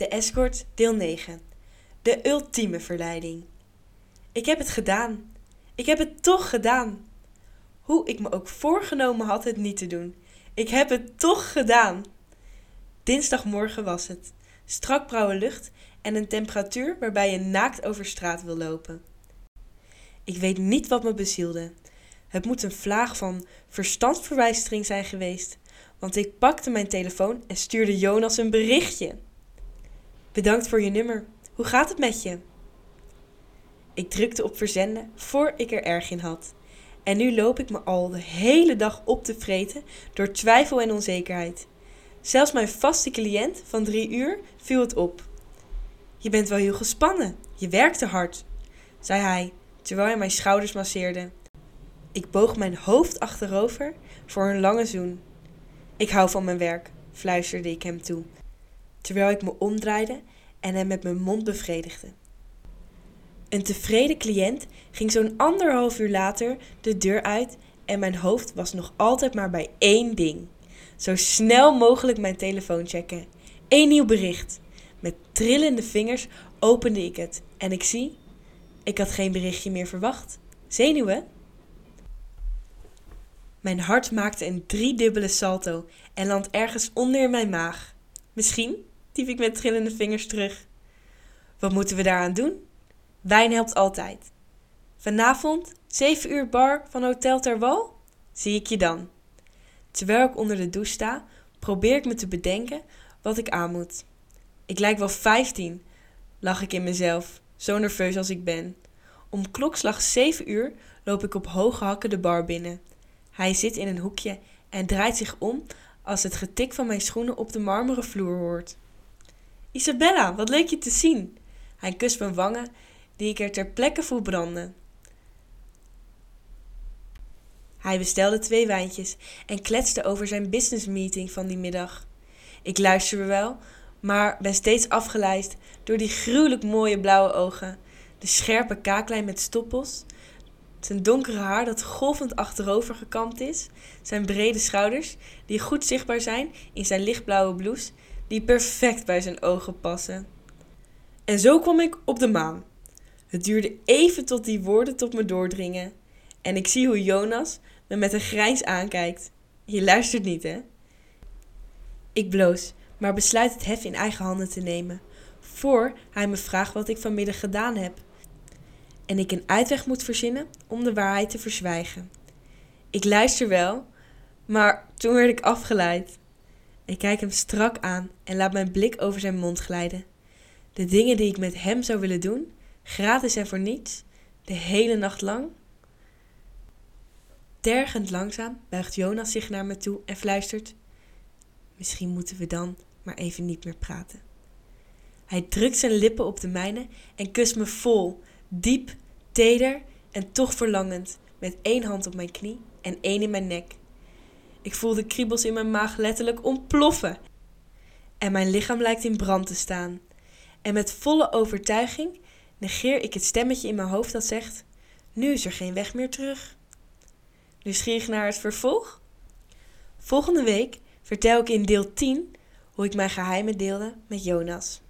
De escort, deel 9. De ultieme verleiding. Ik heb het gedaan. Ik heb het toch gedaan. Hoe ik me ook voorgenomen had het niet te doen. Ik heb het toch gedaan. Dinsdagmorgen was het. Strak blauwe lucht en een temperatuur waarbij je naakt over straat wil lopen. Ik weet niet wat me bezielde. Het moet een vlaag van verstandverwijstering zijn geweest, want ik pakte mijn telefoon en stuurde Jonas een berichtje. Bedankt voor je nummer. Hoe gaat het met je? Ik drukte op verzenden voor ik er erg in had. En nu loop ik me al de hele dag op te vreten door twijfel en onzekerheid. Zelfs mijn vaste cliënt van drie uur viel het op. Je bent wel heel gespannen. Je werkte hard, zei hij terwijl hij mijn schouders masseerde. Ik boog mijn hoofd achterover voor een lange zoen. Ik hou van mijn werk, fluisterde ik hem toe, terwijl ik me omdraaide en hem met mijn mond bevredigde. Een tevreden cliënt ging zo'n anderhalf uur later de deur uit en mijn hoofd was nog altijd maar bij één ding. Zo snel mogelijk mijn telefoon checken. Eén nieuw bericht. Met trillende vingers opende ik het en ik zie, ik had geen berichtje meer verwacht. Zenuwen? Mijn hart maakte een driedubbele salto en landt ergens onder in mijn maag. Misschien, typ ik met trillende vingers terug. Wat moeten we daaraan doen? Wijn helpt altijd. Vanavond, 7 uur bar van Hotel Terwal? Zie ik je dan. Terwijl ik onder de douche sta, probeer ik me te bedenken wat ik aan moet. Ik lijk wel 15, lach ik in mezelf, zo nerveus als ik ben. Om klokslag 7 uur loop ik op hoge hakken de bar binnen. Hij zit in een hoekje en draait zich om als het getik van mijn schoenen op de marmeren vloer hoort. Isabella, wat leuk je te zien! Hij kust mijn wangen, die ik er ter plekke voel branden. Hij bestelde twee wijntjes en kletste over zijn businessmeeting van die middag. Ik luister wel, maar ben steeds afgeleid door die gruwelijk mooie blauwe ogen, de scherpe kaaklijn met stoppels, zijn donkere haar dat golvend achterover gekamd is, zijn brede schouders die goed zichtbaar zijn in zijn lichtblauwe blouse die perfect bij zijn ogen passen. En zo kwam ik op de maan. Het duurde even tot die woorden tot me doordringen. En ik zie hoe Jonas me met een grijns aankijkt. Je luistert niet, hè? Ik bloos, maar besluit het hef in eigen handen te nemen. Voor hij me vraagt wat ik vanmiddag gedaan heb. En ik een uitweg moet verzinnen om de waarheid te verzwijgen. Ik luister wel, maar toen werd ik afgeleid. Ik kijk hem strak aan en laat mijn blik over zijn mond glijden. De dingen die ik met hem zou willen doen, gratis en voor niets, de hele nacht lang. Tergend langzaam buigt Jonas zich naar me toe en fluistert: Misschien moeten we dan maar even niet meer praten. Hij drukt zijn lippen op de mijne en kust me vol, diep, teder en toch verlangend, met één hand op mijn knie en één in mijn nek. Ik voel de kriebels in mijn maag letterlijk ontploffen. En mijn lichaam lijkt in brand te staan. En met volle overtuiging negeer ik het stemmetje in mijn hoofd dat zegt: Nu is er geen weg meer terug. Nieuwsgierig naar het vervolg? Volgende week vertel ik in deel 10 hoe ik mijn geheimen deelde met Jonas.